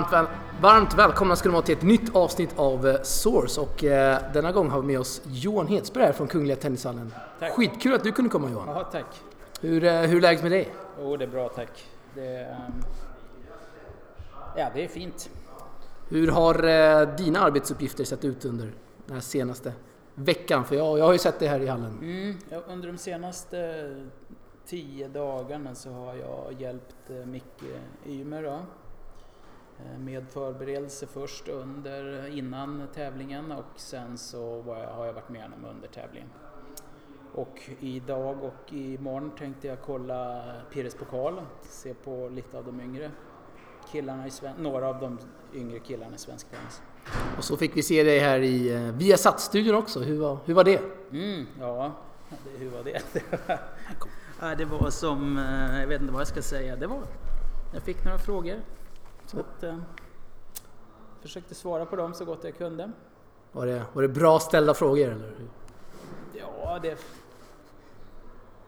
Ja, varmt, väl, varmt välkomna ska ni vara till ett nytt avsnitt av eh, Source och eh, denna gång har vi med oss Johan Hedsberg här från Kungliga Tennishallen. Tack. Skitkul att du kunde komma Johan. Jaha, tack. Hur, eh, hur är läget med dig? Jo, det är bra, tack. Det, ehm, ja, det är fint. Hur har eh, dina arbetsuppgifter sett ut under den här senaste veckan? För jag, jag har ju sett dig här i hallen. Mm, ja, under de senaste tio dagarna så har jag hjälpt eh, Micke Ymer då, med förberedelse först under, innan tävlingen och sen så jag, har jag varit med honom under tävlingen. Och idag och imorgon tänkte jag kolla Pires pokal, se på lite av de yngre killarna i sven- några av de yngre killarna i svensk tennis. Och så fick vi se dig här i eh, Viasat-studion också. Hur var, hur var det? Mm, ja, det, hur var det? Det var, ja, det var som, eh, jag vet inte vad jag ska säga, det var, jag fick några frågor. Så att, eh, försökte svara på dem så gott jag kunde. Var det, var det bra ställda frågor eller? Ja, det,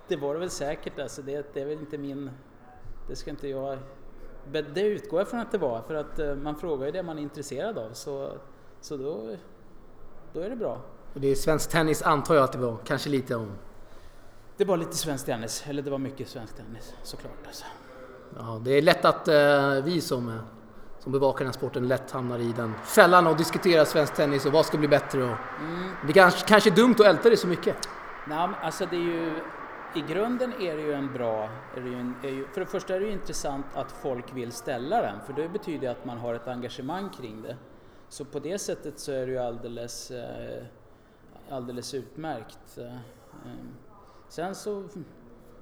det var det väl säkert alltså. Det, det är väl inte min, det ska inte jag, det utgår jag från att det var för att eh, man frågar ju det man är intresserad av så, så då, då är det bra. Och det är svensk tennis antar jag att det var, kanske lite om. Det var lite svensk tennis, eller det var mycket svensk tennis såklart alltså. Ja, det är lätt att eh, vi som, eh, som bevakar den här sporten lätt hamnar i den fällan och diskuterar svensk tennis och vad ska bli bättre. Och Det kanske, kanske är dumt att älta det så mycket. Nej, alltså det är ju, i grunden är det ju en bra, är det en, är ju, för det första är det ju intressant att folk vill ställa den, för det betyder att man har ett engagemang kring det. Så på det sättet så är det ju alldeles, eh, alldeles utmärkt. Eh, eh. Sen så,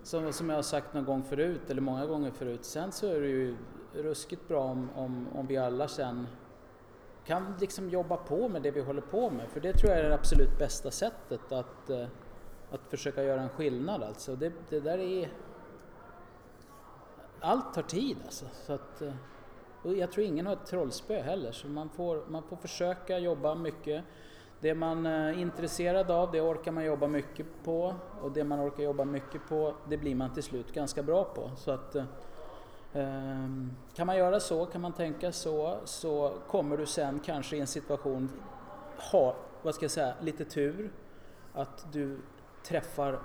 som, som jag har sagt någon gång förut, eller många gånger förut, sen så är det ju ruskigt bra om, om, om vi alla sen kan liksom jobba på med det vi håller på med, för det tror jag är det absolut bästa sättet att eh, att försöka göra en skillnad alltså. Det, det där är... Allt tar tid alltså. Så att, eh, jag tror ingen har ett trollspö heller så man får, man får försöka jobba mycket. Det man är intresserad av det orkar man jobba mycket på och det man orkar jobba mycket på det blir man till slut ganska bra på. Så att, eh, ehm, kan man göra så, kan man tänka så, så kommer du sen kanske i en situation ha, vad ska jag säga, lite tur. Att du träffar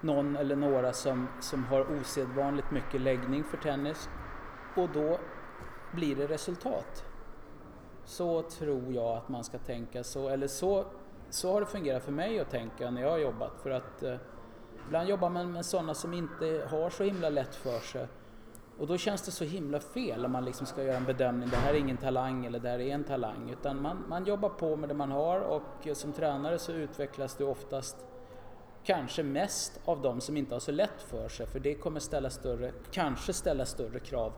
någon eller några som, som har osedvanligt mycket läggning för tennis och då blir det resultat. Så tror jag att man ska tänka så, eller så, så har det fungerat för mig att tänka när jag har jobbat. För att eh, ibland jobbar man med sådana som inte har så himla lätt för sig. Och då känns det så himla fel om man liksom ska göra en bedömning, det här är ingen talang eller det här är en talang. Utan man, man jobbar på med det man har och eh, som tränare så utvecklas du oftast kanske mest av de som inte har så lätt för sig. För det kommer ställa större, kanske ställa större krav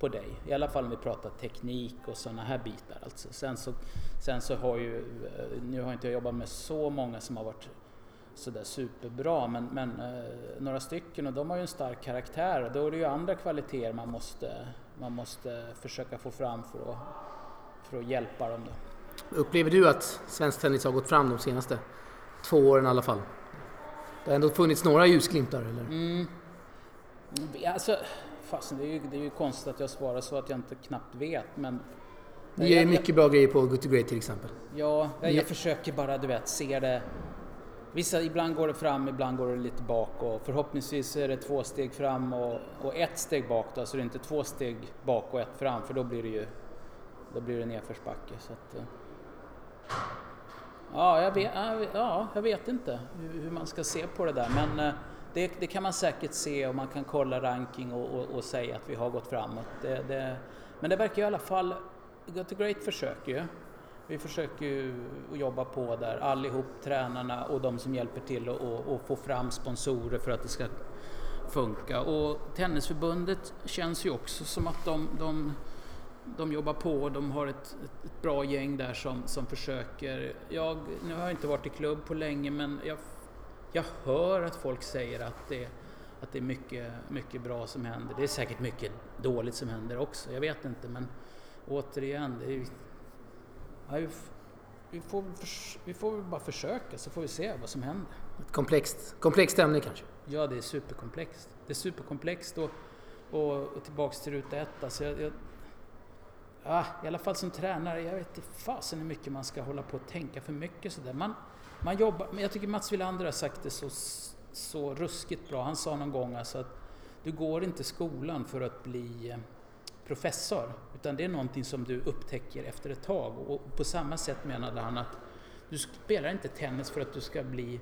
på dig. I alla fall om vi pratar teknik och sådana här bitar. Alltså. Sen, så, sen så har ju, nu har inte jag jobbat med så många som har varit sådär superbra men, men eh, några stycken och de har ju en stark karaktär och då är det ju andra kvaliteter man måste, man måste försöka få fram för att, för att hjälpa dem. Då. Upplever du att svensk tennis har gått fram de senaste två åren i alla fall? Det har ändå funnits några ljusglimtar eller? Mm. Alltså, fasen, det, är ju, det är ju konstigt att jag svarar så att jag inte knappt vet men Ni gör ju mycket bra grejer på Good to Great till exempel. Ja, jag, Ja. jag försöker bara du vet se det. Vissa, ibland går det fram, ibland går det lite bak och förhoppningsvis är det två steg fram och, och ett steg bak då, så det är inte två steg bak och ett fram för då blir det ju då blir det nedförsbacke. Så att, eh. ja, jag vet, ja, jag vet inte hur, hur man ska se på det där men eh, det, det kan man säkert se och man kan kolla ranking och, och, och säga att vi har gått framåt. Det, det, men det verkar i alla fall, Got to Great försöker ju. Vi försöker ju jobba på där allihop, tränarna och de som hjälper till och, och, och få fram sponsorer för att det ska funka. Och Tennisförbundet känns ju också som att de, de, de jobbar på, de har ett, ett, ett bra gäng där som, som försöker. Jag, nu har jag inte varit i klubb på länge men jag, jag hör att folk säger att det, att det är mycket, mycket bra som händer. Det är säkert mycket dåligt som händer också, jag vet inte men återigen, det är, ja, vi, får, vi får bara försöka så får vi se vad som händer. Ett komplext, komplext ämne kanske. Ja, det är superkomplext. Det är superkomplext och, och, och tillbaks till ruta ett. Alltså jag, jag, ah, i alla fall som tränare, jag vet inte fasen hur mycket man ska hålla på och tänka för mycket sådär. Man, man jobbar, men jag tycker Mats Wilander har sagt det så, så ruskigt bra. Han sa någon gång alltså att du går inte skolan för att bli eh, professor, utan det är någonting som du upptäcker efter ett tag. Och på samma sätt menade han att du spelar inte tennis för att du ska bli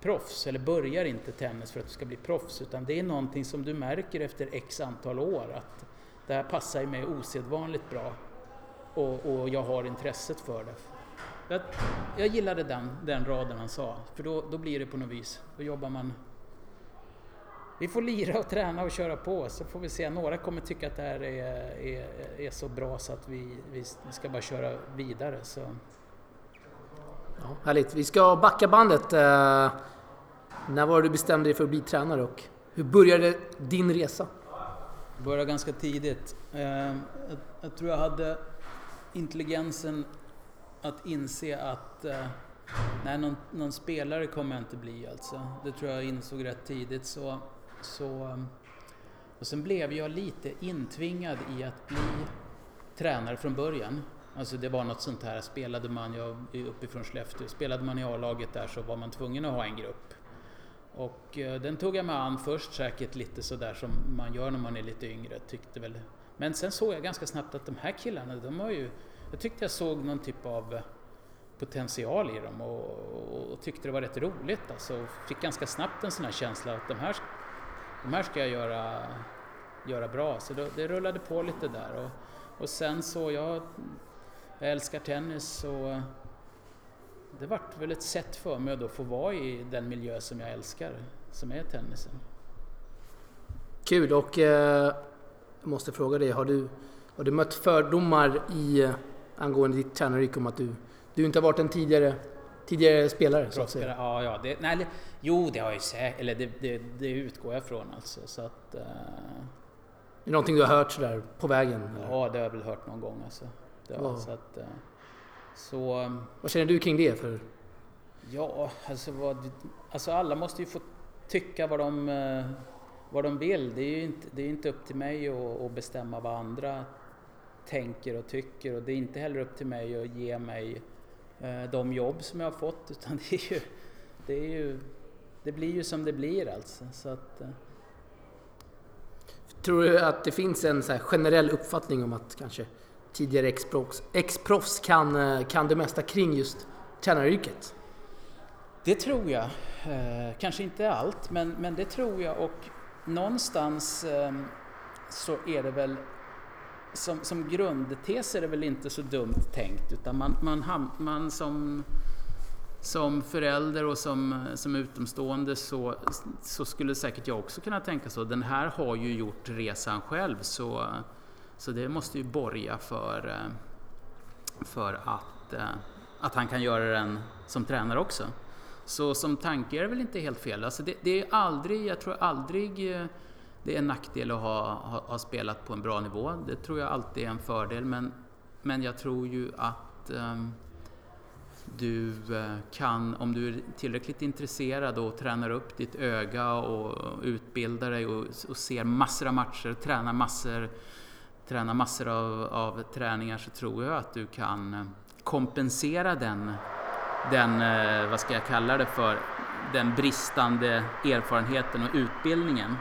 proffs, eller börjar inte tennis för att du ska bli proffs, utan det är någonting som du märker efter x antal år att det här passar ju mig osedvanligt bra och, och jag har intresset för det. Jag, jag gillade den, den raden han sa, för då, då blir det på något vis, då jobbar man vi får lira och träna och köra på så får vi se. Några kommer tycka att det här är, är, är så bra så att vi, vi ska bara köra vidare. Så. Ja, härligt. Vi ska backa bandet. Eh, när var det du bestämde dig för att bli tränare och hur började din resa? Började ganska tidigt. Eh, jag, jag tror jag hade intelligensen att inse att eh, nej, någon, någon, spelare kommer jag inte bli alltså. Det tror jag insåg rätt tidigt. Så, så, ehm, och sen blev jag lite intvingad i att bli tränare från början. Alltså det var något sånt här, spelade man, jag är uppifrån Skellefteå, spelade man i A-laget där så var man tvungen att ha en grupp. Och eh, den tog jag mig an först säkert lite sådär som man gör när man är lite yngre, tyckte väl. Men sen såg jag ganska snabbt att de här killarna, de har ju, jag tyckte jag såg någon typ av potential i dem och, och, och tyckte det var rätt roligt alltså. Fick ganska snabbt en sån här känsla att de här, de här ska jag göra, göra bra. Så det, det rullade på lite där. Och, och sen så, jag jag älskar tennis och det vart väl ett sätt för mig att få vara i den miljö som jag älskar, som är tennisen. Kul och eh, jag måste fråga dig, har du, har du mött fördomar i, angående ditt tränaryrke om att du, du inte har varit en tidigare, tidigare spelare? Så att säga? Ja, ja det, nej, jo det har jag säkert, eller det, det, det, utgår jag från alltså. Så att, eh, är det någonting du har hört sådär på vägen? Eller? Ja, det har jag väl hört någon gång alltså. Det, wow. så att, eh, så, vad känner du kring det? För? Ja, alltså, vad, alltså alla måste ju få tycka vad de, eh, vad de vill. Det är ju inte, det är inte upp till mig att, att bestämma vad andra tänker och tycker och det är inte heller upp till mig att ge mig eh, de jobb som jag har fått utan det är ju, det, är ju, det blir ju som det blir alltså. Så att, Tror du att det finns en generell uppfattning om att kanske tidigare ex-proffs kan, eh, kan det mesta kring just tränaryrket? Det tror jag. Eh, kanske inte allt, men, men det tror jag och någonstans eh, så är det väl som, som grundtes är det väl inte så dumt tänkt utan man, man, man som, som förälder och som, som utomstående så, så skulle säkert jag också kunna tänka så. Den här har ju gjort resan själv så så det måste ju borga för, eh, för att, eh, att han kan göra den som tränare också. Så som tanke är det väl inte helt fel. Alltså det, det är aldrig, jag tror aldrig eh, det är en nackdel att ha, ha, ha, spelat på en bra nivå. Det tror jag alltid är en fördel. Men, men jag tror ju att um, du kan, om du är tillräckligt intresserad och tränar upp ditt öga och utbildar dig och, och ser massor av matcher, tränar massor tränar massor av, av träningar så tror jag att du kan eh, kompensera den, den, eh, vad ska jag kalla det för, den bristande erfarenheten och utbildningen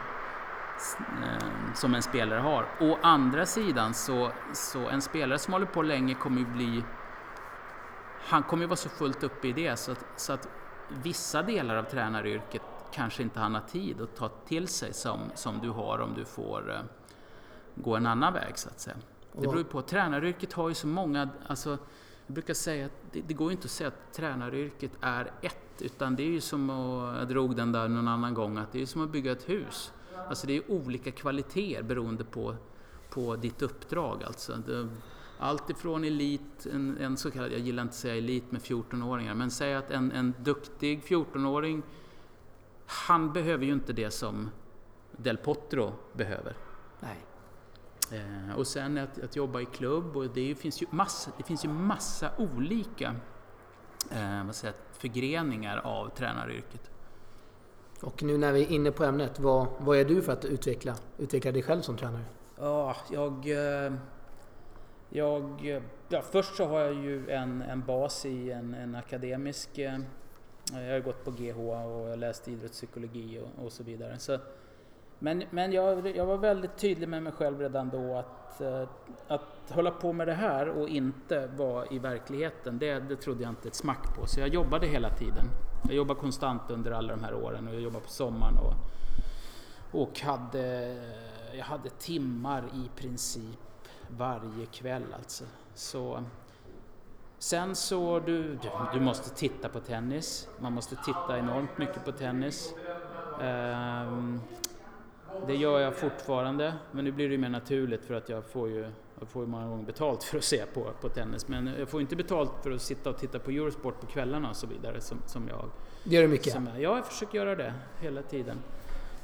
eh, som en spelare har. Å andra sidan så, så en spelare som håller på länge kommer ju bli han kommer ju vara så fullt uppe i det så att, så att vissa delar av tränaryrket kanske inte han har tid att ta till sig som, som du har om du får gå en annan väg så att säga. Det beror ju på. Tränaryrket har ju så många, alltså jag brukar säga att det, det går ju inte att säga att tränaryrket är ett, utan det är ju som att, jag drog den där någon annan gång, att det är som att bygga ett hus. Alltså det är olika kvaliteter beroende på, på ditt uppdrag alltså. Det, allt ifrån elit, en, en så kallad, jag gillar inte att säga elit med 14-åringar, men säg att en, en duktig 14-åring, han behöver ju inte det som Del Potro behöver. Nej. Eh, och sen att, att, jobba i klubb och det finns ju massa, det finns ju massa olika eh, vad säger, förgreningar av tränaryrket. Och nu när vi är inne på ämnet, vad, vad är du för att utveckla, utveckla dig själv som tränare? Ja, jag, eh, Jag, ja, först så har jag ju en, en bas i en, en akademisk... Eh, jag har gått på GH och jag läst idrottspsykologi och, och så vidare. Så, men men jag, jag var väldigt tydlig med mig själv redan då att, eh, att hålla på med det här och inte vara i verkligheten, det, det trodde jag inte ett smack på. Så jag jobbade hela tiden. Jag jobbade konstant under alla de här åren och jag jobbade på sommaren och, och hade, jag hade timmar i princip varje kväll alltså. Så, sen så, du, du, du måste titta på tennis. Man måste titta enormt mycket på tennis. Um, det gör jag fortfarande, men nu blir det mer naturligt för att jag får ju, jag får ju många gånger betalt för att se på, på tennis. Men jag får inte betalt för att sitta och titta på Eurosport på kvällarna och så vidare som, som jag... Det gör du mycket? Som jag, ja, jag försöker göra det hela tiden.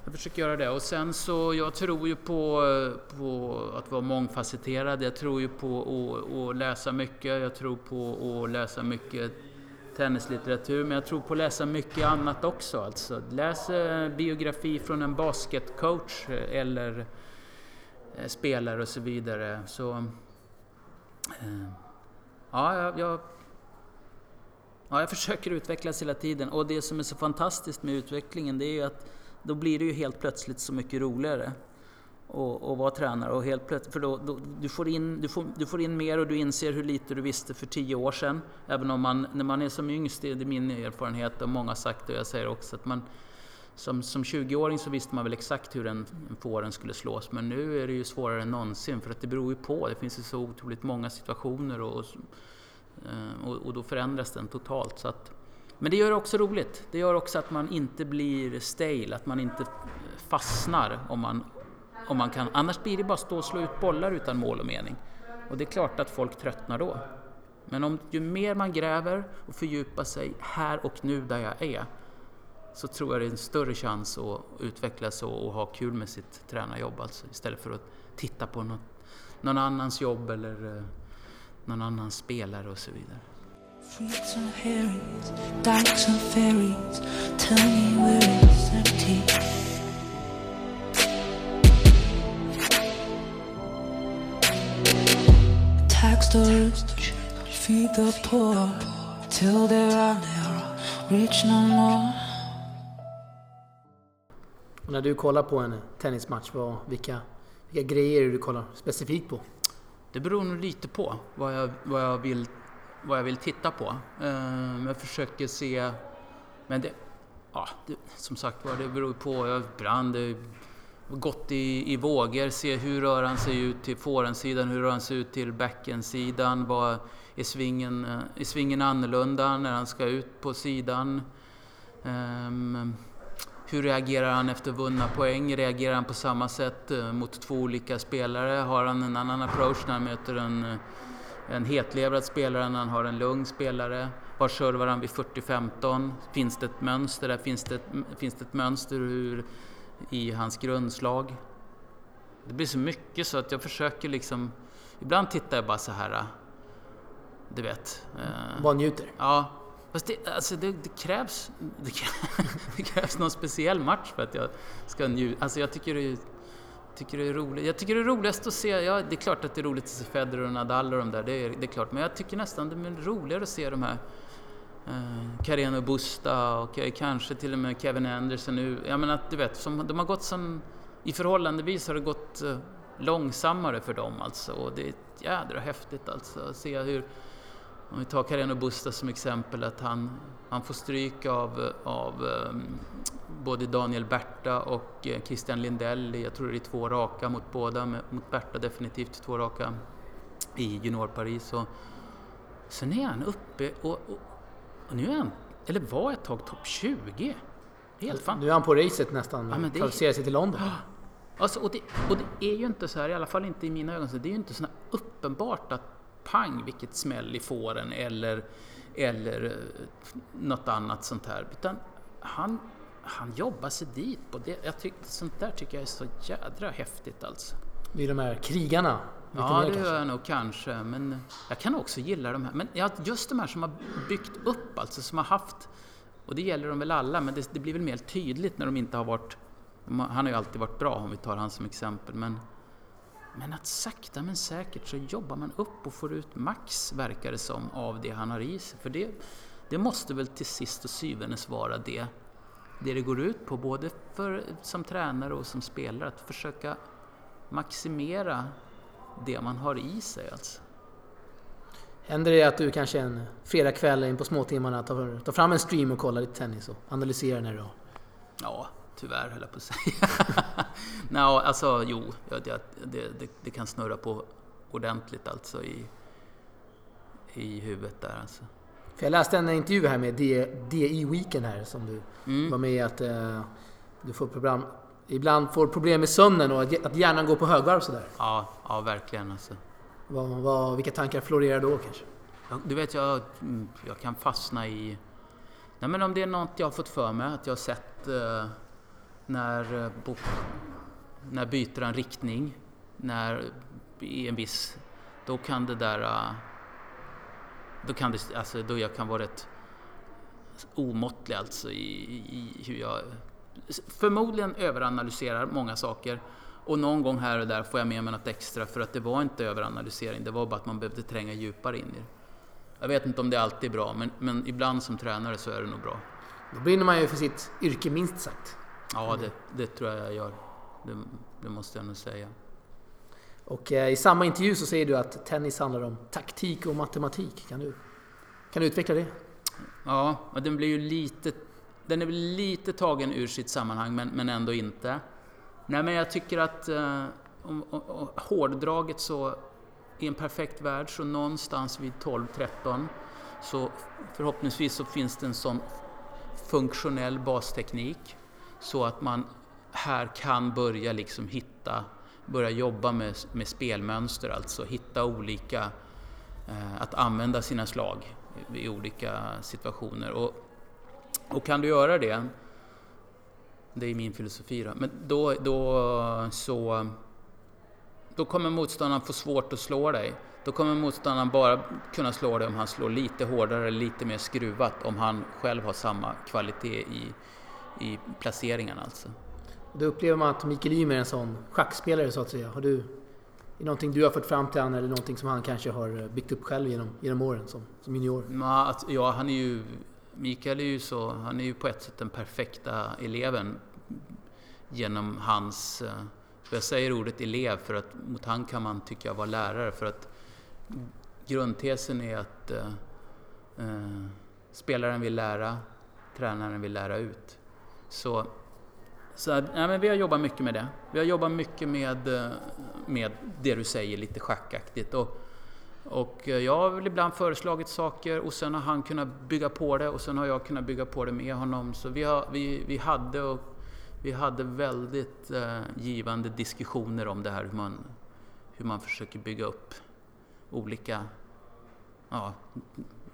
Jag försöker göra det och sen så, jag tror ju på, på att vara mångfacetterad. Jag tror ju på att, att läsa mycket. Jag tror på att läsa mycket tennislitteratur, men jag tror på att läsa mycket annat också. Alltså, läs eh, biografi från en basketcoach eh, eller eh, spelare och så vidare. Så, eh, ja, jag, jag, ja, jag försöker utvecklas hela tiden och det som är så fantastiskt med utvecklingen det är ju att då blir det ju helt plötsligt så mycket roligare och, och vara tränare. Och helt plötsligt, för då, då, du, får in, du, får, du får in mer och du inser hur lite du visste för tio år sedan. Även om man, när man är som yngst, det är min erfarenhet och många har sagt det och jag säger också att man som, som 20-åring så visste man väl exakt hur en, en fåren skulle slås men nu är det ju svårare än någonsin för att det beror ju på. Det finns ju så otroligt många situationer och, och, eh, och då förändras den totalt. Så att, men det gör det också roligt. Det gör också att man inte blir stale, att man inte fastnar om man om man kan. Annars blir det bara stå och slå ut bollar utan mål och mening. Och det är klart att folk tröttnar då. Men om, ju mer man gräver och fördjupar sig här och nu där jag är så tror jag det är en större chans att utvecklas och, och ha kul med sitt tränarjobb alltså, istället för att titta på något, någon annans jobb eller uh, någon annans spelare och så vidare. Freaks and berries, dykes and fairies, tell me where it's empty. Stars feed the poor till there are never rich no more. Och när du kollar på en tennismatch, vad, vilka, vilka grejer du kollar specifikt på? Det beror nog lite på vad jag, vad jag, vill, vad jag vill titta på. Uh, jag försöker se... Men det, ja, det, som sagt var, det beror på. Jag, ibland gått i, i vågor, se hur rör han sig ut till forehandsidan, hur rör han sig ut till backhandsidan, vad är svingen, eh, är svingen annorlunda när han ska ut på sidan? Um, hur reagerar han efter vunna poäng? Reagerar han på samma sätt eh, mot två olika spelare? Har han en annan approach när han möter en, eh, en hetlevrad spelare än när han har en lugn spelare? Var servar han vid 40-15? Finns det ett mönster där? Finns det finns det ett mönster hur i hans grundslag. Det blir så mycket så att jag försöker liksom... Ibland tittar jag bara så här, du vet. Eh, bara njuter? Ja. Fast det, alltså det, det, krävs, det, det, krävs någon speciell match för att jag ska njuta. Alltså jag tycker det, tycker det är roligt. Jag tycker det är roligast att se, ja det är klart att det är roligt att se Federer och Nadal och de där, det är, det är klart. Men jag tycker nästan det är roligare att se de här Eh, Careno Carreno Busta och eh, kanske till och med Kevin Anderson nu. Jag menar att du vet, som, de har gått som, i förhållandevis har det gått eh, långsammare för dem alltså och det är jädra häftigt alltså att se hur, om vi tar Carreno Busta som exempel, att han, han får stryk av, av um, både Daniel Berta och Christian Lindell, jag tror det är två raka mot båda, mot Berta definitivt två raka i Junior Paris. Sen är han uppe och, och, och nu är han, eller var ett tag, topp 20. Helt fan. Nu är han på racet nästan, ja, men kvalificerar sig till London. Alltså, och, det, och det är ju inte så här, i alla fall inte i mina ögon, så det är ju inte så uppenbart att pang vilket smäll i fåren eller, eller eh, något annat sånt här. Utan han, han jobbar sig dit. På det. Jag tyck, sånt där tycker jag är så jädra häftigt alltså. Det är de här krigarna ja, det gör jag nog kanske. Men jag kan också gilla de här. Men just de här som har byggt upp, alltså som har haft, och det gäller de väl alla, men det, det blir väl mer tydligt när de inte har varit, han har ju alltid varit bra om vi tar han som exempel, men Men att sakta men säkert så jobbar man upp och får ut max, verkar det som, av det han har i sig. För det, det måste väl till sist och syvende vara det, det det går ut på, både för, som tränare och som spelare, att försöka maximera det man har i sig. Alltså. Händer det att du kanske en fredagkväll in på småtimmarna tar, tar fram en stream och kollar lite tennis och analyserar när du har? Ja, tyvärr höll jag på att säga. Nej, alltså jo, det, det, det, kan snurra på ordentligt alltså i, i huvudet där alltså. För jag läste en intervju här med DI Weekend här som du mm. var med i att uh, du får problem, ibland får problem med sömnen och att hjärnan går på högvarv sådär. Ja, ja verkligen alltså. Vad, vad, vilka tankar florerar då kanske? Du vet, jag, mm, jag kan fastna i... Nej, men om det är något jag har fått för mig, att jag har sett uh, när, uh, bok, när byter en riktning, när i en viss... Då kan det där... Uh, då kan det, alltså, då jag kan vara rätt omåttlig alltså i, i hur jag förmodligen överanalyserar många saker och någon gång här och där får jag med mig något extra för att det var inte överanalysering, det var bara att man behövde tränga djupare in i det. Jag vet inte om det alltid är bra, men, men ibland som tränare så är det nog bra. Då brinner man ju för sitt yrke minst sagt. Ja, det, det tror jag jag gör. Det, det måste jag nog säga. Och eh, i samma intervju så säger du att tennis handlar om taktik och matematik. Kan du, kan du utveckla det? Ja, den blir ju lite... Den är väl lite tagen ur sitt sammanhang, men, men ändå inte. Nej, men jag tycker att eh, om, om, om, hårdraget så i en perfekt värld så någonstans vid 12-13 så förhoppningsvis så finns det en sån funktionell basteknik så att man här kan börja liksom hitta, börja jobba med, med spelmönster, alltså hitta olika, eh, att använda sina slag i olika situationer. Och, och kan du göra det det är min filosofi då. Men då, då så... Då kommer motståndaren få svårt att slå dig. Då kommer motståndaren bara kunna slå dig om han slår lite hårdare lite mer skruvat. Om han själv har samma kvalitet i, i placeringen alltså. Då upplever man att Mikael Ymer är en sån schackspelare så att säga. Har du, är det någonting du har fått fram till honom eller någonting som han kanske har byggt upp själv genom, genom åren som, som junior? Ja, han är ju Mikael är ju så, han är ju på ett sätt den perfekta eleven genom hans, eh, jag säger ordet elev för att mot han kan man tycka jag vara lärare för att grundtesen är att eh, eh, spelaren vill lära, tränaren vill lära ut. Så, så ja, men vi har jobbat mycket med det. Vi har jobbat mycket med, eh, med det du säger, lite schackaktigt. Och, och eh, jag har väl ibland föreslagit saker och sen har han kunnat bygga på det och sen har jag kunnat bygga på det med honom. Så vi, har, vi, vi hade och vi hade väldigt eh, givande diskussioner om det här hur man, hur man försöker bygga upp olika ja,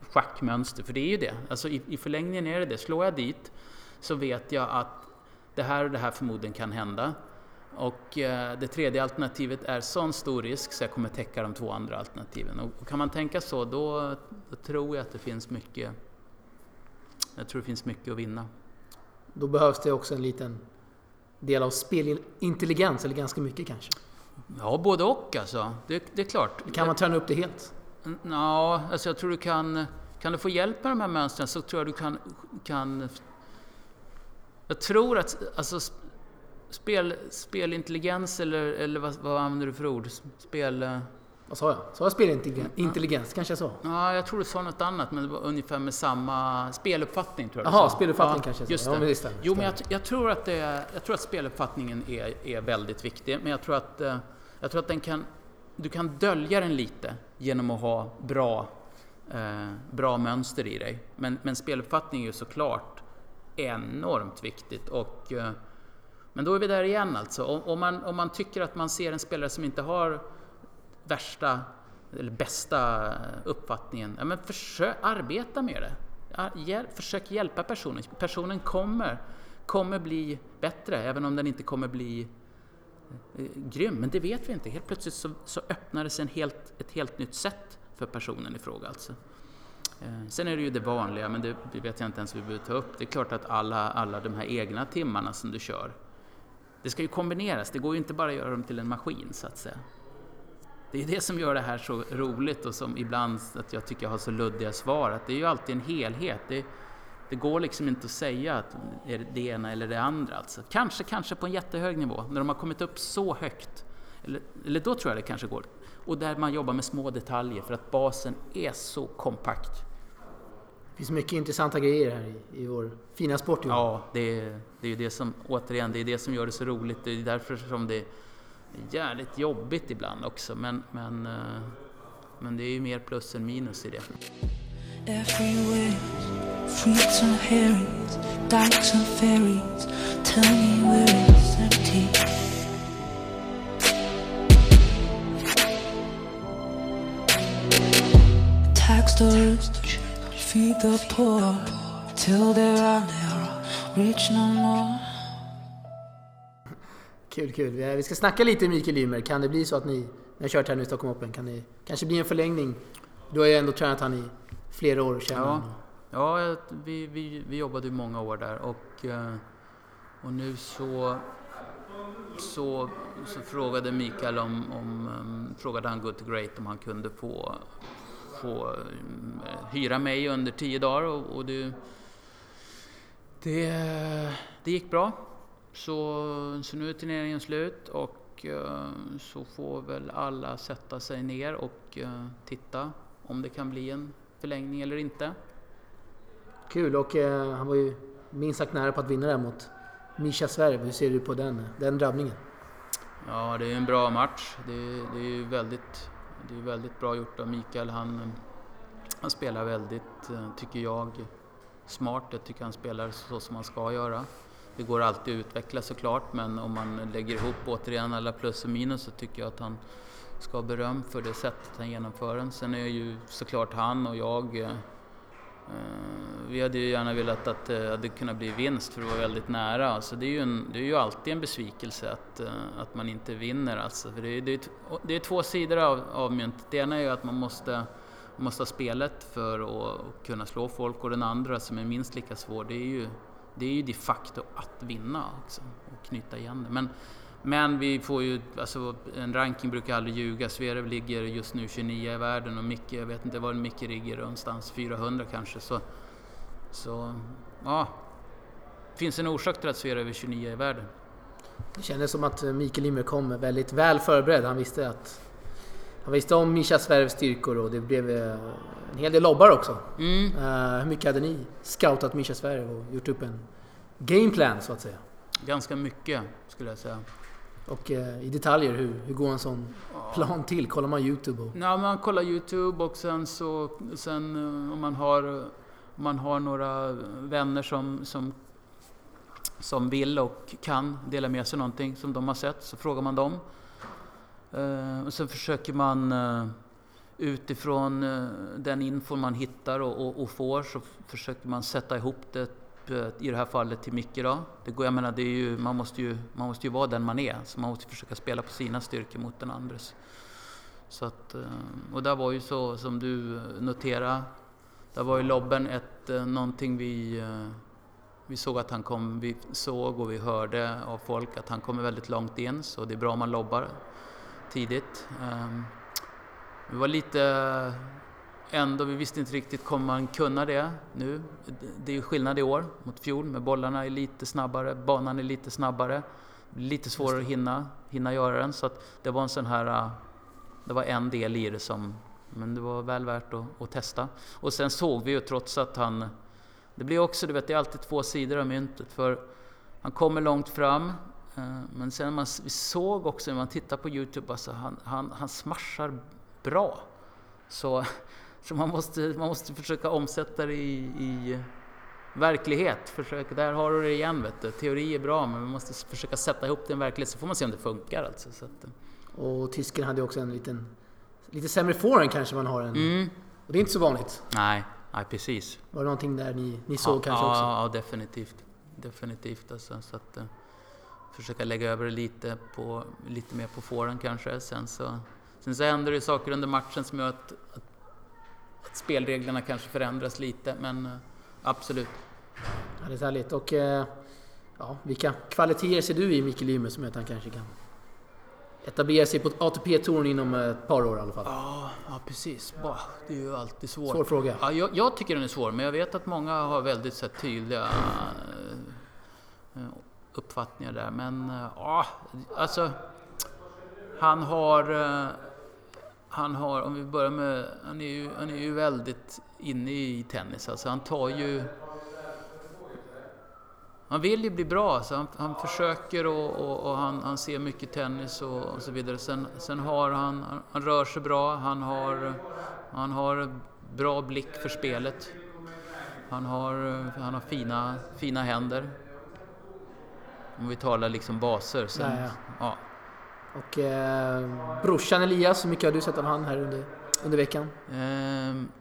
schackmönster. För det är ju det, alltså i, i förlängningen är det det. Slår jag dit så vet jag att det här och det här förmodligen kan hända. Och eh, det tredje alternativet är sån stor risk så jag kommer täcka de två andra alternativen. Och kan man tänka så då, då tror jag att det finns mycket jag tror det finns mycket att vinna. Då behövs det också en liten del av spelintelligens, eller ganska mycket kanske? Ja, både och alltså. Det, det är klart. Kan man träna upp det helt? Ja, alltså jag tror du kan... Kan du få hjälp med de här mönstren så tror jag du kan... kan jag tror att alltså, spel, spelintelligens eller, eller vad, vad använder du för ord? Spel... Vad sa jag? Sa jag spelintelligens? Kanske jag sa? Ja, jag tror du sa något annat, men det var ungefär med samma speluppfattning. tror jag Jaha, speluppfattning ja, kanske jag sa. Just det. Ja, men det stämmer, jo, men jag, jag, tror att det, jag tror att speluppfattningen är, är väldigt viktig, men jag tror att, eh, jag tror att den kan, du kan dölja den lite genom att ha bra, eh, bra mönster i dig. Men, men speluppfattning är ju såklart enormt viktigt. Och, eh, men då är vi där igen alltså. Om, om, man, om man tycker att man ser en spelare som inte har värsta eller bästa uppfattningen, ja, men försök arbeta med det. Försök hjälpa personen. Personen kommer, kommer bli bättre, även om den inte kommer bli eh, grym. Men det vet vi inte. Helt plötsligt så, så öppnar det sig en helt, ett helt nytt sätt för personen i fråga. Alltså. Eh, sen är det ju det vanliga, men det vet jag inte ens vi behöver ta upp. Det är klart att alla, alla de här egna timmarna som du kör, det ska ju kombineras. Det går ju inte bara att göra dem till en maskin så att säga. det är det som gör det här så roligt och som ibland att jag tycker jag har så luddiga svar. Att det är ju alltid en helhet. Det, det går liksom inte att säga att det är det ena eller det andra. Alltså. Kanske, kanske på en jättehög nivå, när de har kommit upp så högt. Eller, eller då tror jag det kanske går. Och där man jobbar med små detaljer för att basen är så kompakt. Det finns mycket intressanta grejer här i, i vår fina sport. Ju. Ja, det är, det är ju det som, återigen, det är det som gör det så roligt. Det är därför som det är jävligt jobbigt ibland också. Men, men, eh, men det är ju mer plus än minus i det. Tax feed the poor, till there are never rich no more. Kul, kul. Vi ska snacka lite Mikael Ymer. Kan det bli så att ni, när ni kört här nu i Stockholm Open, kan det kanske bli en förlängning? Du har ju ändå tränat han i flera år känner ja. Ja, vi, vi, vi jobbade ju många år där och, eh, och nu så, så, så frågade Mikael om, om um, frågade han Good to Great om han kunde få, få um, hyra mig under tio dagar och, och det, det, det gick bra. Så, så nu är turneringen slut och uh, så får väl alla sätta sig ner och uh, titta om det kan bli en förlängning eller inte. Kul och han var ju minst sagt nära på att vinna där mot Mischa Sverv. Hur ser du på den, den drabbningen? Ja, det är en bra match. Det, det är ju väldigt, det är väldigt bra gjort av Mikael. Han, eh, han spelar väldigt, eh, tycker jag, smart. Jag tycker han spelar så som man ska göra. Det går alltid att utveckla såklart men om man lägger ihop återigen alla plus och minus så tycker jag att han ska ha beröm för det sättet han genomför den. Sen är ju såklart han och jag eh, Eh, vi hade ju gärna velat att eh, det hade kunnat bli vinst för det var väldigt nära. Alltså det, är ju en, det är ju alltid en besvikelse att, eh, att man inte vinner. Alltså. För det, är, det, är, det är två sidor av, av myntet. Det ena är ju att man måste, måste ha spelet för att kunna slå folk och den andra som är minst lika svår det är ju det är ju de facto att vinna också och knyta igen det. Men, men vi får ju, alltså en ranking brukar aldrig ljuga. Zverev ligger just nu 29 i världen och Micke, jag vet inte var Micke ligger någonstans, 400 kanske. Så, så ja, det finns en orsak till att Zverev är 29 i världen. Det kändes som att Mikael Limmer kom väldigt väl förberedd. Han visste att han visste om Mischa Svervs styrkor och det blev eh, en hel del lobbar också. Mm. Uh, hur mycket hade ni scoutat Mischa Sverige och gjort upp en gameplan så att säga? Ganska mycket skulle jag säga. Och uh, i detaljer, hur, hur går en sån plan till? Kollar man YouTube? Och... Ja, man kollar YouTube och sen så sen uh, om man har, om man har några vänner som, som som vill och kan dela med sig någonting som de har sett så frågar man dem. och sen försöker man utifrån eh, den info man hittar och, och, och, får så försöker man sätta ihop det eh, Eh, i det här fallet till Micke då. Det går, jag menar, det är ju, man, måste ju, man måste ju vara den man är, så man måste försöka spela på sina styrkor mot den andres. Så att, eh, och där var ju så som du eh, noterade, där var ju lobben ett, någonting vi, vi såg att han kom, vi såg och vi hörde av folk att han kommer väldigt långt in, så det är bra om man lobbar tidigt. Ehm, vi var lite ändå, vi visste inte riktigt, kommer man kunna det nu? Det är ju skillnad i år mot fjol, med bollarna är lite snabbare, banan är lite snabbare. Lite svårare att hinna, hinna göra den, så att det var en sån här... Det var en del i det som... Men det var väl värt att, att testa. Och sen såg vi ju trots att han... Det blir också, du vet, det är alltid två sidor av myntet. För han kommer långt fram, eh, men sen man, vi såg också när man tittar på Youtube, alltså han, han, han smashar bra. Så, så man, måste, man måste försöka omsätta det i, i verklighet. Försök, där har du det igen. Vet du. Teori är bra, men man måste försöka sätta ihop det i en verklighet så får man se om det funkar. Alltså. Så att, eh. och tysken hade också en liten, lite sämre forehand kanske man har. En, mm. Och det är inte så vanligt. Nej, nej precis. Var det någonting där ni, ni såg ja, kanske ja, också? Ja, definitivt. Definitivt alltså, så att, uh, försöka lägga över det lite, på, lite mer på forehand kanske. Sen så Sen så händer det saker under matchen som gör att, att, att spelreglerna kanske förändras lite, men eh, absolut. Ja, det är härligt. Och eh, ja, vilka kvaliteter ser du i Mikael Ymer som gör att han kanske kan etablera sig på ATP-touren inom ett par år i alla fall? Ja, ja precis. Bah, det är ju alltid svårt. Svår fråga. Ja, jag, jag tycker den är svår, men jag vet att många har väldigt så här, tydliga eh, uppfattningar där. Men ja, alltså... Han har... Han har, om vi börjar med... Han är ju, han är ju väldigt inne i tennis. Alltså han tar ju... Han vill ju bli bra, så han, han försöker och, och, och han, han ser mycket tennis och, och så vidare. Sen, sen har han, han, han rör sig bra, han har, han har bra blick för spelet. Han har, han har fina, fina händer. Om vi talar liksom baser. Sen, Ja, ja. Och eh, brorsan Elias, hur mycket har du sett av han här under, under veckan? Ehm,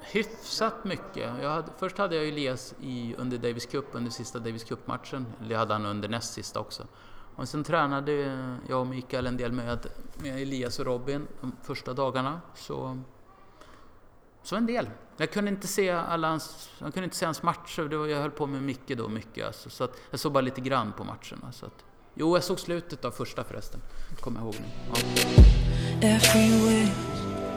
hyfsat mycket. Jag hade, först hade jag Elias i, under Davis Cup, under sista Davis Cup-matchen. Det hade han under näst sista också. Och sen tränade jag och Mikael en del med, med Elias och Robin de första dagarna. Så, så en del. Jag kunde inte se alla hans, jag kunde inte se hans matcher. Det var, jag höll på med Micke då mycket. Alltså, så att jag såg bara lite grann på matcherna. Så att, jo, jag såg slutet av första förresten. Kommer jag ihåg nu. Ja. Everywhere,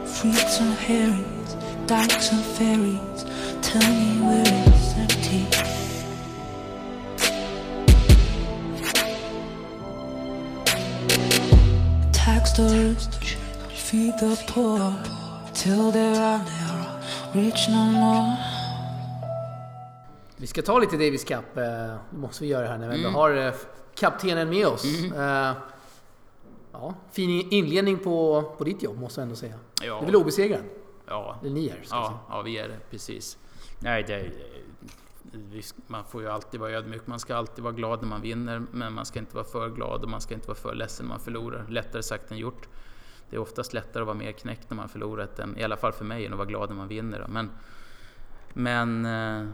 fruits and herrings, dykes and ferries. Tell me where it's empty. Tax the rich, feed the poor, till there are never rich no more. Vi ska ta lite Davis Cup. Eh, det måste vi göra här när vi ändå har eh, kaptenen med oss. Eh, ja, fin inledning på, på ditt jobb måste jag ändå säga. Ja. Du är väl obesegrad? Ja, Eller ni är, Ja, ja, vi är det. Precis. Nej, det, vi, man får ju alltid vara ödmjuk. Man ska alltid vara glad när man vinner, men man ska inte vara för glad och man ska inte vara för ledsen när man förlorar. Lättare sagt än gjort. Det är oftast lättare att vara mer knäckt när man förlorat, än, i alla fall för mig, än att vara glad när man vinner. Men, men eh,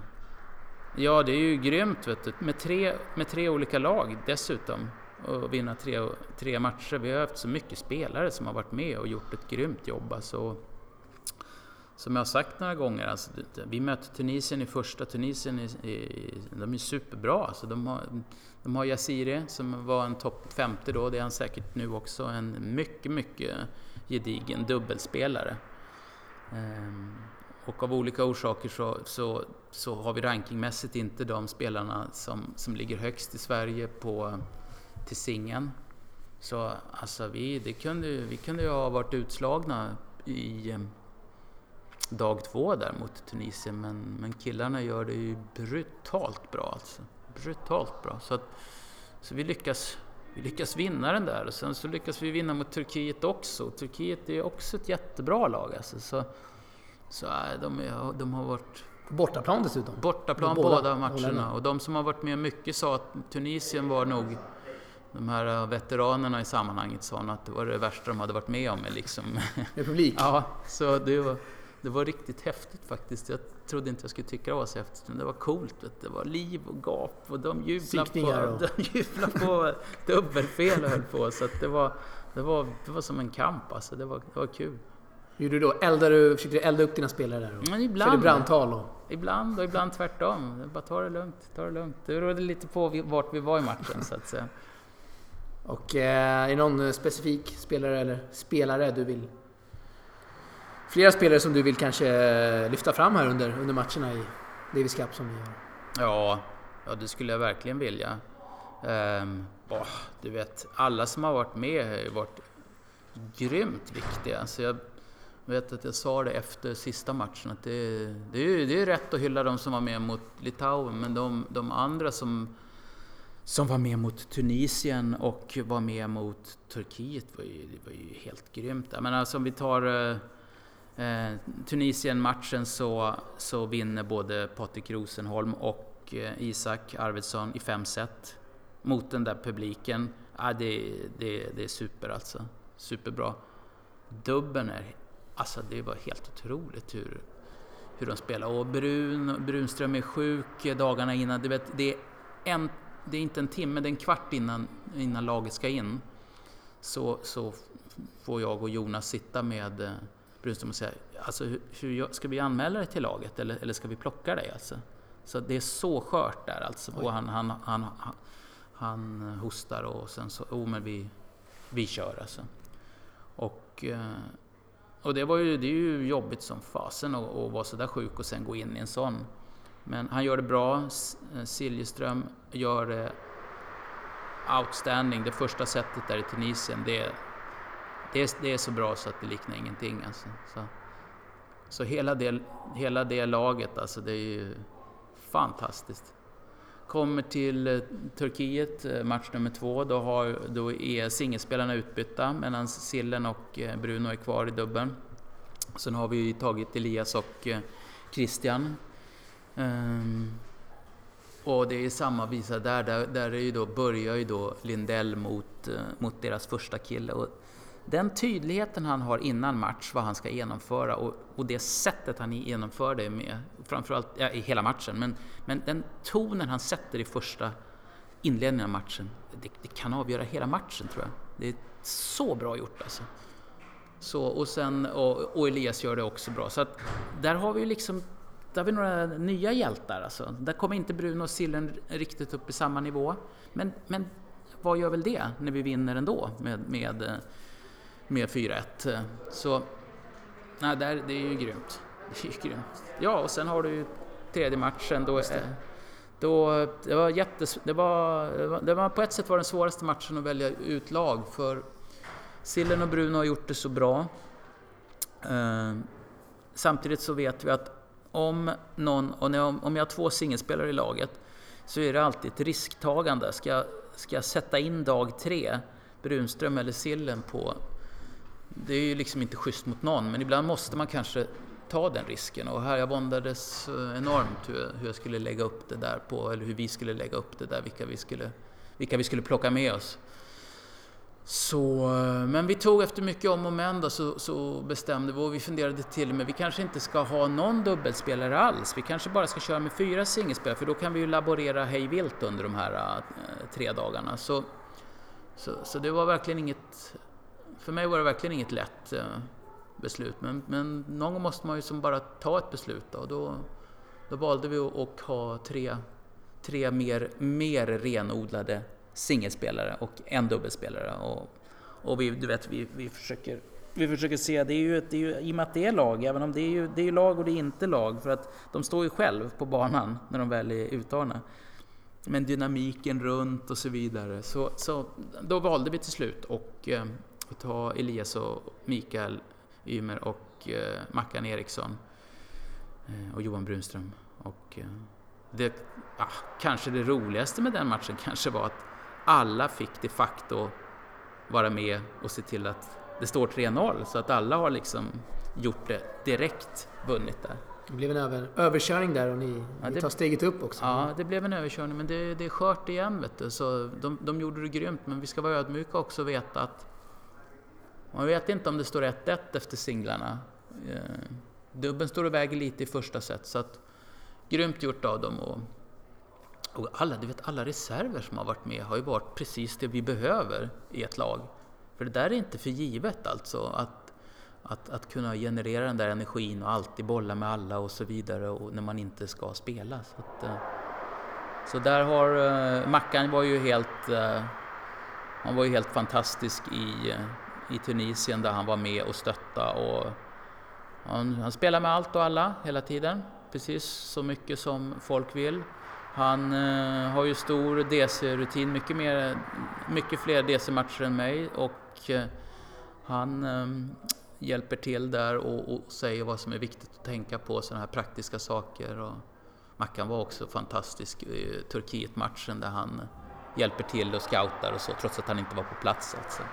ja, det är ju grymt vet du. Med, tre, med tre olika lag dessutom. Och vinna tre, tre matcher. Vi har haft så mycket spelare som har varit med och gjort ett grymt jobb. Alltså, som jag har sagt några gånger, alltså, vi mötte Tunisien i första. Tunisien är, är, de är superbra. Alltså, de, har, de har Yassiri som var en topp 50 då, det är han säkert nu också. En mycket, mycket gedigen dubbelspelare. Ehm, och av olika orsaker så, så, så har vi rankingmässigt inte de spelarna som, som ligger högst i Sverige på, till singeln. Så alltså vi, det kunde, vi kunde ju ha varit utslagna i ehm, dag två där mot Tunisien, men, men killarna gör det ju brutalt bra alltså. Brutalt bra. Så, att, så vi, lyckas, vi lyckas vinna den där och sen så lyckas vi vinna mot Turkiet också. Turkiet är ju också ett jättebra lag alltså. Så, så äh, de, är, de har varit På bortaplan dessutom. bortaplan Båda båda, matcherna. Och de som har varit med mycket sa att Tunisien var nog de här äh, veteranerna i sammanhanget sa att det var det värsta de hade varit med om. Liksom. Republik. Ja, så det var, det var riktigt häftigt faktiskt. Jag trodde inte jag skulle tycka det var så häftigt, men det var coolt. Det var liv och gap och de jublade på, och- de jublade på dubbelfel och höll på. Så det, var, det, var, det var som en kamp alltså. Det var, det var kul. Gjorde du då? Eldade du, försökte du elda upp dina spelare där? Och Men körde ibland, brandtal och... ibland och ibland tvärtom. Bara ta det lugnt, ta det lugnt. Det berodde lite på vart vi var i matchen så att säga. Och eh, är det någon eh, specifik spelare eller spelare du vill... Flera spelare som du vill kanske eh, lyfta fram här under, under matcherna i Davis Cup som vi gör? Ja, ja det skulle jag verkligen vilja. Ehm, åh, du vet, alla som har varit med har ju varit grymt viktiga. Så jag jag vet att jag sa det efter sista matchen att det, det, är, ju- det är rätt att hylla de som var med mot Litauen, men de, de andra som, som var med mot Tunisien och var med mot Turkiet var ju, det var ju helt grymt. Jag menar, alltså, om vi tar eh, Eh, Tunisien-matchen så, så vinner både Patrik Rosenholm och eh, Isak Arvidsson i fem set mot den där publiken. Ja, det, det, det är super alltså. Superbra. Dubben är... Alltså det var helt otroligt hur, hur de spelar. Och Brun, Brunström är sjuk dagarna innan. Du vet, det, är en, det är inte en timme, det är en kvart innan, innan laget ska in. Så, så får jag och Jonas sitta med eh, Brunström och säga, alltså, hur, hur, ska vi anmäla dig till laget eller, eller ska vi plocka dig? Alltså? Så det är så skört där alltså. Och han, han, han, han, han hostar och sen så, oh men vi, vi kör alltså. Och, eh, och det, var ju, det är ju jobbigt som fasen att, att vara sådär sjuk och sen gå in i en sån. Men han gör det bra. Eh, Siljeström gör det outstanding. Det första setet där i Tunisien, det, det, är, det är så bra så att det liknar ingenting. Alltså. Så, så hela, det, hela det laget, alltså det är ju fantastiskt. Kommer till eh, Turkiet, eh, match nummer två, då, har, då är singelspelarna utbytta medan Sillen och eh, Bruno är kvar i dubbeln. Sen har vi tagit Elias och Christian. Um, och det är samma visa där, där, där är ju då, börjar ju då Lindell mot, mot deras första kille. Och den tydligheten han har innan match, vad han ska genomföra och, och det sättet han genomför det med, framförallt ja, i hela matchen, men, men den tonen han sätter i första inledningen av matchen, det, det kan avgöra hela matchen tror jag. Det är så bra gjort alltså. Så, och, sen, och, och Elias gör det också bra. Så att där har vi ju liksom där har vi några nya hjältar alltså. Där kommer inte Bruno och Sillen riktigt upp i samma nivå. Men, men vad gör väl det när vi vinner ändå med, med, eh, med 4-1? Så nej, där, det är ju grymt. Det är ju grymt. Ja, och sen har du ju tredje matchen. Då, är- då, det, var jättes, det, var, det var- det var på ett sätt var den svåraste matchen att välja ut lag för Sillen och Bruno har gjort det så bra. Eh, samtidigt så vet vi att om någon, och när jag, om jag har två singelspelare i laget så är det alltid ett risktagande. Ska, ska jag sätta in dag tre, Brunström eller Sillen på... Det är ju liksom inte schysst mot någon, men ibland måste man kanske ta den risken. Och här jag våndades eh, enormt hur, jag- hur jag skulle lägga upp det där på, eller hur vi skulle lägga upp det där, vilka vi skulle, vilka vi skulle plocka med oss. Så, eh, men vi tog efter mycket om och men då, så, så bestämde vi och vi funderade till och med, vi kanske inte ska ha någon dubbelspelare alls. Vi kanske bara ska köra med fyra singelspelare för då kan vi ju laborera hej vilt under de här äh, tre dagarna. Så, så, så det var verkligen inget, för mig var det verkligen inget lätt eh, beslut. Men, men någon gång måste man ju som bara ta ett beslut då. och då, då valde vi att, ha tre, tre mer, mer renodlade singelspelare och en dubbelspelare. Och, och vi, du vet, vi, vi, försöker, vi försöker se, det är ju, det är ju, i och med att det är lag, även om det är ju det är lag och det är inte lag, för att de står ju själv på banan när de väl är uttagna. Men dynamiken runt och så vidare. Så, så då valde vi till slut och, eh, att ta Elias och Mikael Ymer och eh, Mackan Eriksson eh, och Johan Brunström. Och, eh, det, ah, kanske det roligaste med den matchen kanske var att alla fick de facto vara med och se till att det står 3-0 så att alla har liksom gjort det direkt vunnit där. Det blev en över, överkörning där och ni, Ja, ni det- tar steget upp också. Ja, det blev en överkörning men det, det är skört igen vet du. Så de, de gjorde det grymt men vi ska vara ödmjuka också och veta att man vet inte om det står 1-1 efter singlarna. Eh, Dubben står och väger lite i första set så att grymt gjort av dem. Och, och alla, du vet, alla reserver som har varit med har ju varit precis det vi behöver i ett lag. För det där är inte för givet alltså. Att, att, att kunna generera den där energin och alltid bolla med alla och så vidare och när man inte ska spela. Så, att, eh, så där har eh, Mackan var ju helt, eh, han var ju helt fantastisk i, i Tunisien där han var med och stöttade. och han, han spelar med allt och alla hela tiden, precis så mycket som folk vill. Han eh, har ju stor DC-rutin, mycket, mer, mycket fler DC-matcher än mig och eh, han eh, hjälper till där och, och säger vad som är viktigt att tänka på, sådana här praktiska saker. Och Mackan var också fantastisk i Turkiet-matchen där han hjälper till och scoutar och så, trots att han inte var på plats. Alltså.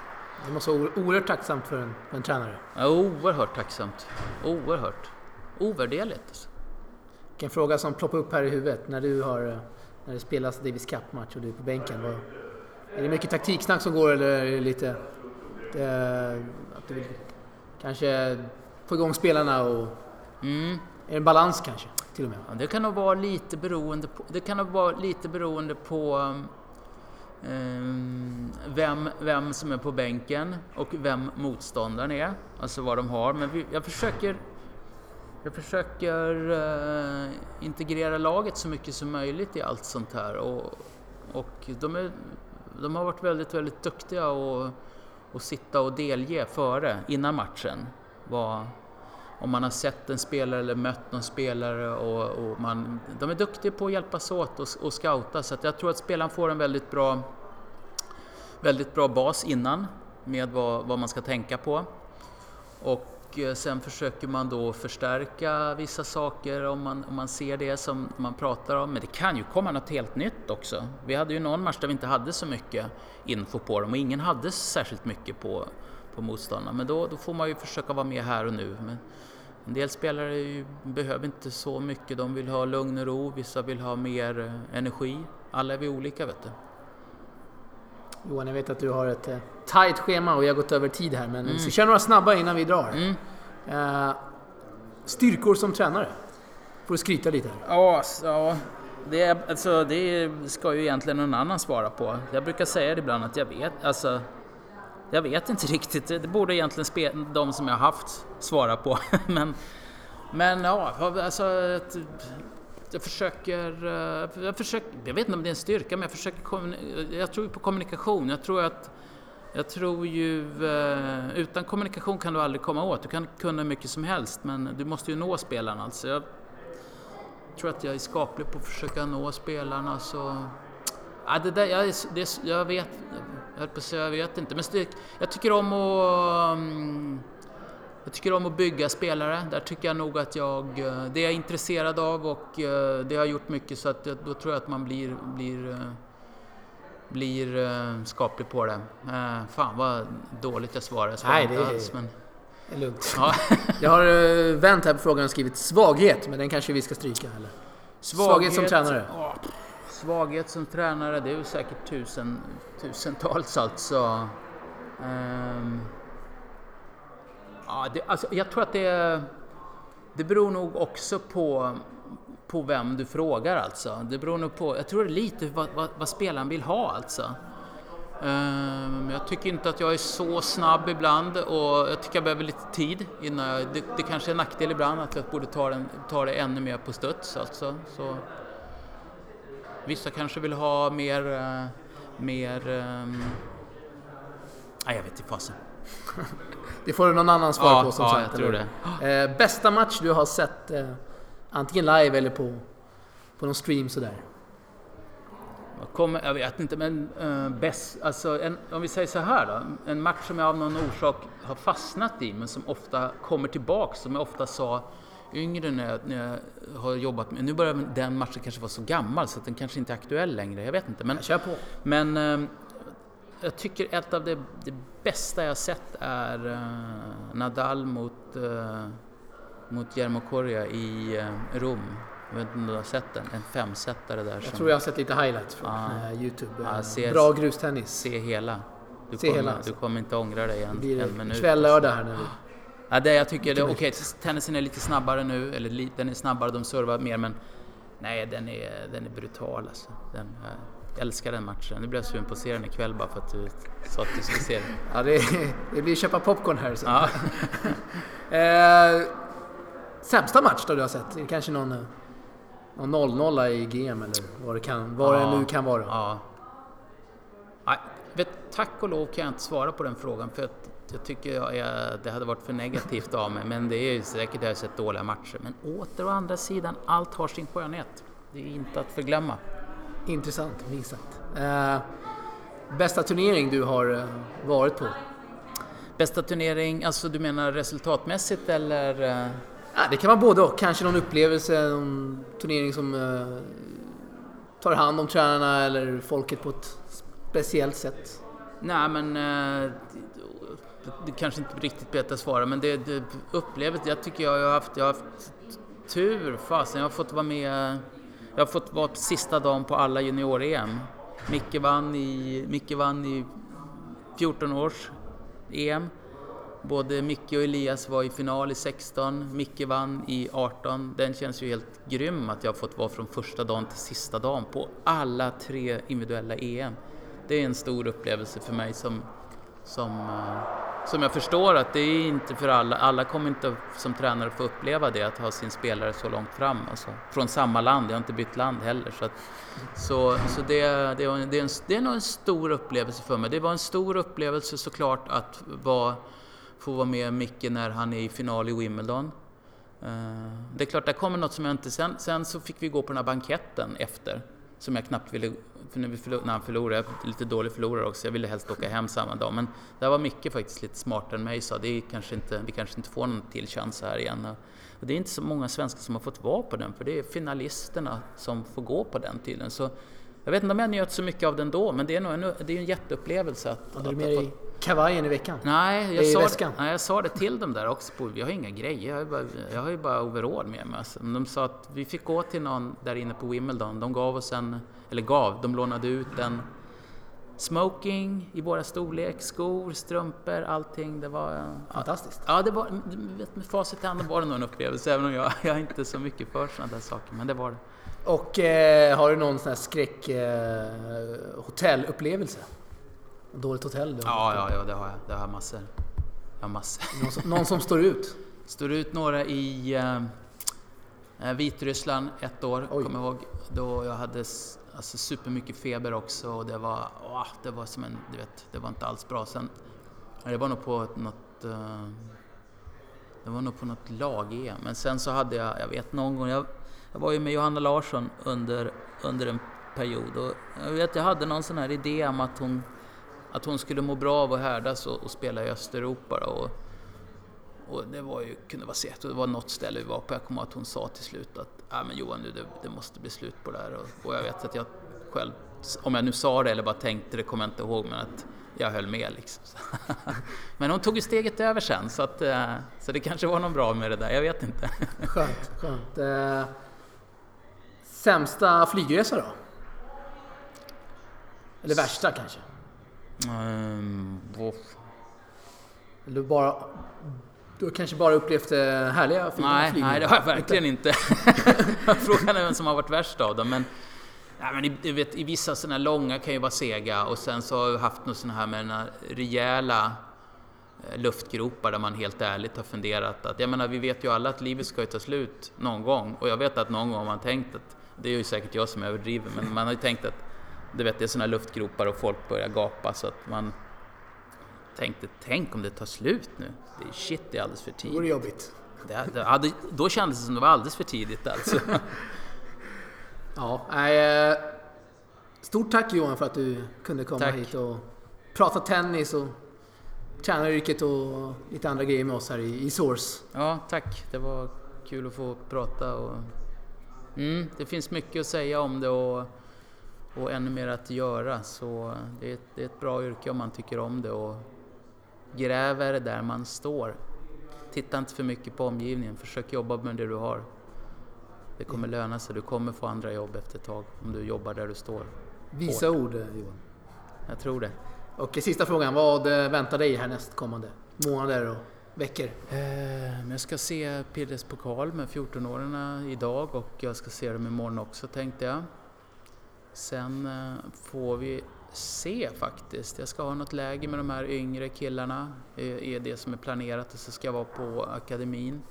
Det måste vara oerhört tacksamt för en, för en tränare. Ja, oerhört tacksamt. Oerhört. Ovärderligt. Alltså. En fråga som ploppar upp här i huvudet när du har eh, när det spelas Davis Cup-match och du är på bänken. Vad, är det mycket taktiksnack som går eller är det lite det, att du vill kanske få igång spelarna och Mm. är det en balans kanske till och med? Ja, det kan nog vara lite beroende på, det kan nog vara lite beroende på um, Ehm, vem, vem som är på bänken och vem motståndaren är, alltså vad de har. Men vi, jag försöker, jag försöker eh, integrera laget så mycket som möjligt i allt sånt här och, och de, är, de har varit väldigt, väldigt duktiga och, och sitta och delge före, innan matchen, vad, om man har sett en spelare eller mött någon spelare och, och man, de är duktiga på att hjälpas åt och, och scouta så att jag tror att spelaren får en väldigt bra, väldigt bra bas innan med vad, vad man ska tänka på. Och eh, sen försöker man då förstärka vissa saker om man, om man ser det som man pratar om. Men det kan ju komma något helt nytt också. Vi hade ju någon match där vi inte hade så mycket info på dem och ingen hade särskilt mycket på, på motståndarna. Men då, då får man ju försöka vara med här och nu. Men en del spelare behöver inte så mycket. De vill ha lugn och ro, vissa vill ha mer eh, energi. Alla är vi olika vet du. Johan, jag vet att du har ett eh, tajt schema och vi har gått över tid här, men vi ska köra några snabba innan vi drar. Mm. Eh, styrkor som tränare? Får du skryta lite här. Ja, ja det, alltså, det ska ju egentligen någon annan svara på. Jag brukar säga det ibland att jag vet, alltså, jag vet inte riktigt. Det borde egentligen spe, de som jag har haft svara på. men, men ja, alltså, jag försöker, eh, jag försöker, jag vet inte om det är en styrka, men jag försöker, jag tror ju på kommunikation. Jag tror att jag tror ju, eh, utan kommunikation kan du aldrig komma åt. Du kan kunna hur mycket som helst, men du måste ju nå spelarna. Alltså jag tror att jag är skaplig på att försöka nå spelarna. Så... Ja, det där, jag, det, jag vet, jag höll på att säga, jag vet inte. Men styrk, jag tycker om att mm, jag tycker om att bygga spelare. Där tycker jag nog att jag, eh, det är jag intresserad av och eh, det har gjort mycket så att då tror jag att man blir, blir, eh, blir skaplig på det. Fan vad dåligt jag svarar. Jag svarar Nej, inte det är- alls, men, Det är lugnt. ja. Jag har vänt här på frågan och skrivit svaghet, men den kanske vi ska stryka eller? Svaghet som tränare? ja, svaghet som tränare, det är ju säkert tusen, tusentals alltså. Ehm, ja, det, alltså. Jag tror att det, det beror nog också på, på vem du frågar alltså. Det beror nog på, jag tror det är lite vad, vad, vad spelaren vill ha alltså. Um, jag tycker inte att jag är så snabb ibland och jag tycker jag behöver lite tid innan jag, det, det kanske är en nackdel ibland att jag borde ta, den, ta det ännu mer på studs alltså. Så, vissa kanske vill ha mer, eh, mer, um, nej jag vet inte fasen. Det får någon annan svar Ja, på som ja, sagt. jag tror eller? Eh, bästa match du har sett, eh, antingen live eller på, på någon stream sådär? Jag, kommer, jag vet inte, men uh, bäst, alltså en, om vi säger så här då. En match som jag av någon orsak har fastnat i, men som ofta kommer tillbaks, som jag ofta sa yngre när jag, när jag har jobbat med. Nu börjar den matchen kanske vara så gammal så att den kanske inte är aktuell längre. Jag vet inte. Men, Kör på. men eh, jag tycker ett av det, det bästa jag sett är eh, Nadal mot, uh, mot Jermo Coria i uh, Rom. Jag vet inte om du har sett den? En femsetare där. Jag som- tror jag har sett lite highlights från eh, Youtube. Eh, ses- Bra grustennis. Se hela. Du, Se kommer, hela, alltså. du kommer inte ångra dig Det en, blir en minut. kväll, lördag här nu. Ja, det jag tycker, det, okej, tennisen är lite snabbare nu, eller den är snabbare, de servar mer, men nej, den är, den är brutal alltså. Den, älskar den matchen. Nu blir jag sugen på att se den ikväll bara för att du sa att du skulle se den. Ja, det, det blir köpa popcorn här. Så. Ja. Eh, sämsta match då du har sett? Är det kanske någon, någon 0-0 i GM eller vad det, kan, vad Ja. det nu kan vara? Ja. Nej, vet, tack och lov kan jag inte svara på den frågan för att jag tycker jag är, det hade varit för negativt av mig. Men det är ju säkert jag har sett dåliga matcher. Men åter å andra sidan, allt har sin skönhet. Det är inte att förglömma. Intressant, minst sagt. Eh, bästa turnering du har eh, varit på? Bästa turnering, alltså du menar resultatmässigt eller? eh? Ja, det kan vara både och. Kanske någon upplevelse, någon turnering som eh, tar hand om tränarna eller folket på ett speciellt sätt. Nej men eh, det, kanske inte riktigt bättre att svara men det, det upplevet, jag tycker jag har haft, jag har haft tur fasen. Jag har fått vara med, jag har fått vara sista dagen på alla junior-EM. Micke vann i, Micke vann i 14 års EM. Både Micke och Elias var i final i 16, Micke vann i 18. Den känns ju helt grym att jag har fått vara från första dagen till sista dagen på alla tre individuella EM. Det är en stor upplevelse för mig som, som, eh, som jag förstår att det är inte för alla, alla kommer inte som tränare få uppleva det, att ha sin spelare så långt fram. Alltså, från samma land, jag har inte bytt land heller. Så, att, så, så det, det, det, är en, det är nog en stor upplevelse för mig. Det var en stor upplevelse såklart att vara, få vara med Micke när han är i final i Wimbledon. Eh, det är klart, där kommer något som jag inte... Sen, sen så fick vi gå på den här banketten efter som jag knappt ville, för när, vi förlor, när han förlorade, lite dålig förlorare också, jag ville helst åka hem samma dag. Men där var Micke faktiskt lite smartare än mig, sa det är kanske inte, vi kanske inte får någon till chans här igen. Och det är inte så många svenskar som har fått vara på den, för det är finalisterna som får gå på den tiden. Så jag vet inte om jag njöt så mycket av den då, men det är nog en, det är en jätteupplevelse. Att, Hade du med dig kavajen i veckan? Nej jag, sa det, nej, jag sa det till dem där också. Jag har inga grejer, jag har ju bara, jag har ju bara overall med mig. Alltså. De sa att vi fick gå till någon där inne på Wimbledon. De gav oss en, eller gav, de lånade ut en smoking i våra storlek, skor, strumpor, allting. Det var... Fantastiskt. Ja, det var, med facit i hand var det nog en upplevelse, även om jag, jag är inte så mycket för sådana där saker, men det var det. Och eh, har du någon sån här skräck eh, hotellupplevelse? Dåligt hotell? Du ja, ja, ja, det har jag. Det har jag massor. Jag har massor. Någon som, någon som står ut? Står ut några i eh, Vitryssland ett år, kommer jag ihåg. Då jag hade alltså, supermycket feber också och det var, åh, det var som en, du vet, det var inte alls bra. Sen, det var nog på något, uh, det var nog på något lag-EM. Men sen så hade jag, jag vet någon gång, jag, jag var ju med Johanna Larsson under, under en period och jag vet, jag hade någon sån här idé om att hon att hon skulle må bra av att härdas och, och spela i Östeuropa. Då, och, och det var ju, kunde vara segt. Det var något ställe vi var på, jag kommer att hon sa till slut att äh, men Johan, det, det måste bli slut på det här. Och, och, jag vet att jag själv, om jag nu sa det eller bara tänkte det, kommer jag inte ihåg, men att jag höll med liksom. men hon tog ju steget över sen, så, att, äh, så det kanske var något bra med det där, jag vet inte. skönt, skönt. Eh, sämsta flygresa då? Eller värsta kanske? Um, du, bara, du har kanske bara upplevt eh, härliga nej, flygningar? Nej, det har jag verkligen inte. Frågan är vem som har varit värst av dem. Men, ja, men i, vet, i vissa sådana långa kan ju vara sega och sen så har jag haft något sådana här med här rejäla eh, luftgropar där man helt ärligt har funderat att, jag menar vi vet ju alla att livet ska ju ta slut någon gång och jag vet att någon gång har man tänkt att, det är ju säkert jag som överdriver, men man har ju tänkt att du vet, det är sådana luftgropar och folk börjar gapa så att man tänkte, tänk om det tar slut nu. Det är shit, det är alldeles för tidigt. Det vore jobbigt. Det, det, hade, då kändes det som det var alldeles för tidigt alltså. ja, nej, eh, stort tack Johan för att du kunde komma tack. hit och prata tennis och tränaryrket och lite andra grejer med oss här i, i Source. Ja, tack. Det var kul att få prata och mm, det finns mycket att säga om det och och ännu mer att göra. Så det är, ett, det är ett bra yrke om man tycker om det och gräver där man står. Titta inte för mycket på omgivningen, försök jobba med det du har. Det kommer löna sig, du kommer få andra jobb efter ett tag om du jobbar där du står. Visa ord Johan. Jag tror det. Och sista frågan, vad väntar dig här nästkommande månader och veckor? Eh, jag ska se Piddes pokal med 14-åringarna idag och jag ska se dem imorgon också tänkte jag. Sen eh, får vi se faktiskt. Jag ska ha något läge med de här yngre killarna, är det som är planerat och så ska jag vara på akademin.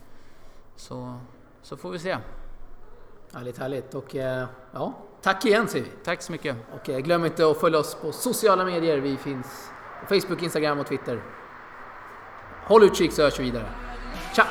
Så, så får vi se. Härligt, härligt. Och eh, ja, tack igen säger vi. Tack så mycket. Och eh, glöm inte att följa oss på sociala medier. Vi finns på Facebook, Instagram och Twitter. Håll utkik så hörs vi vidare. Tja!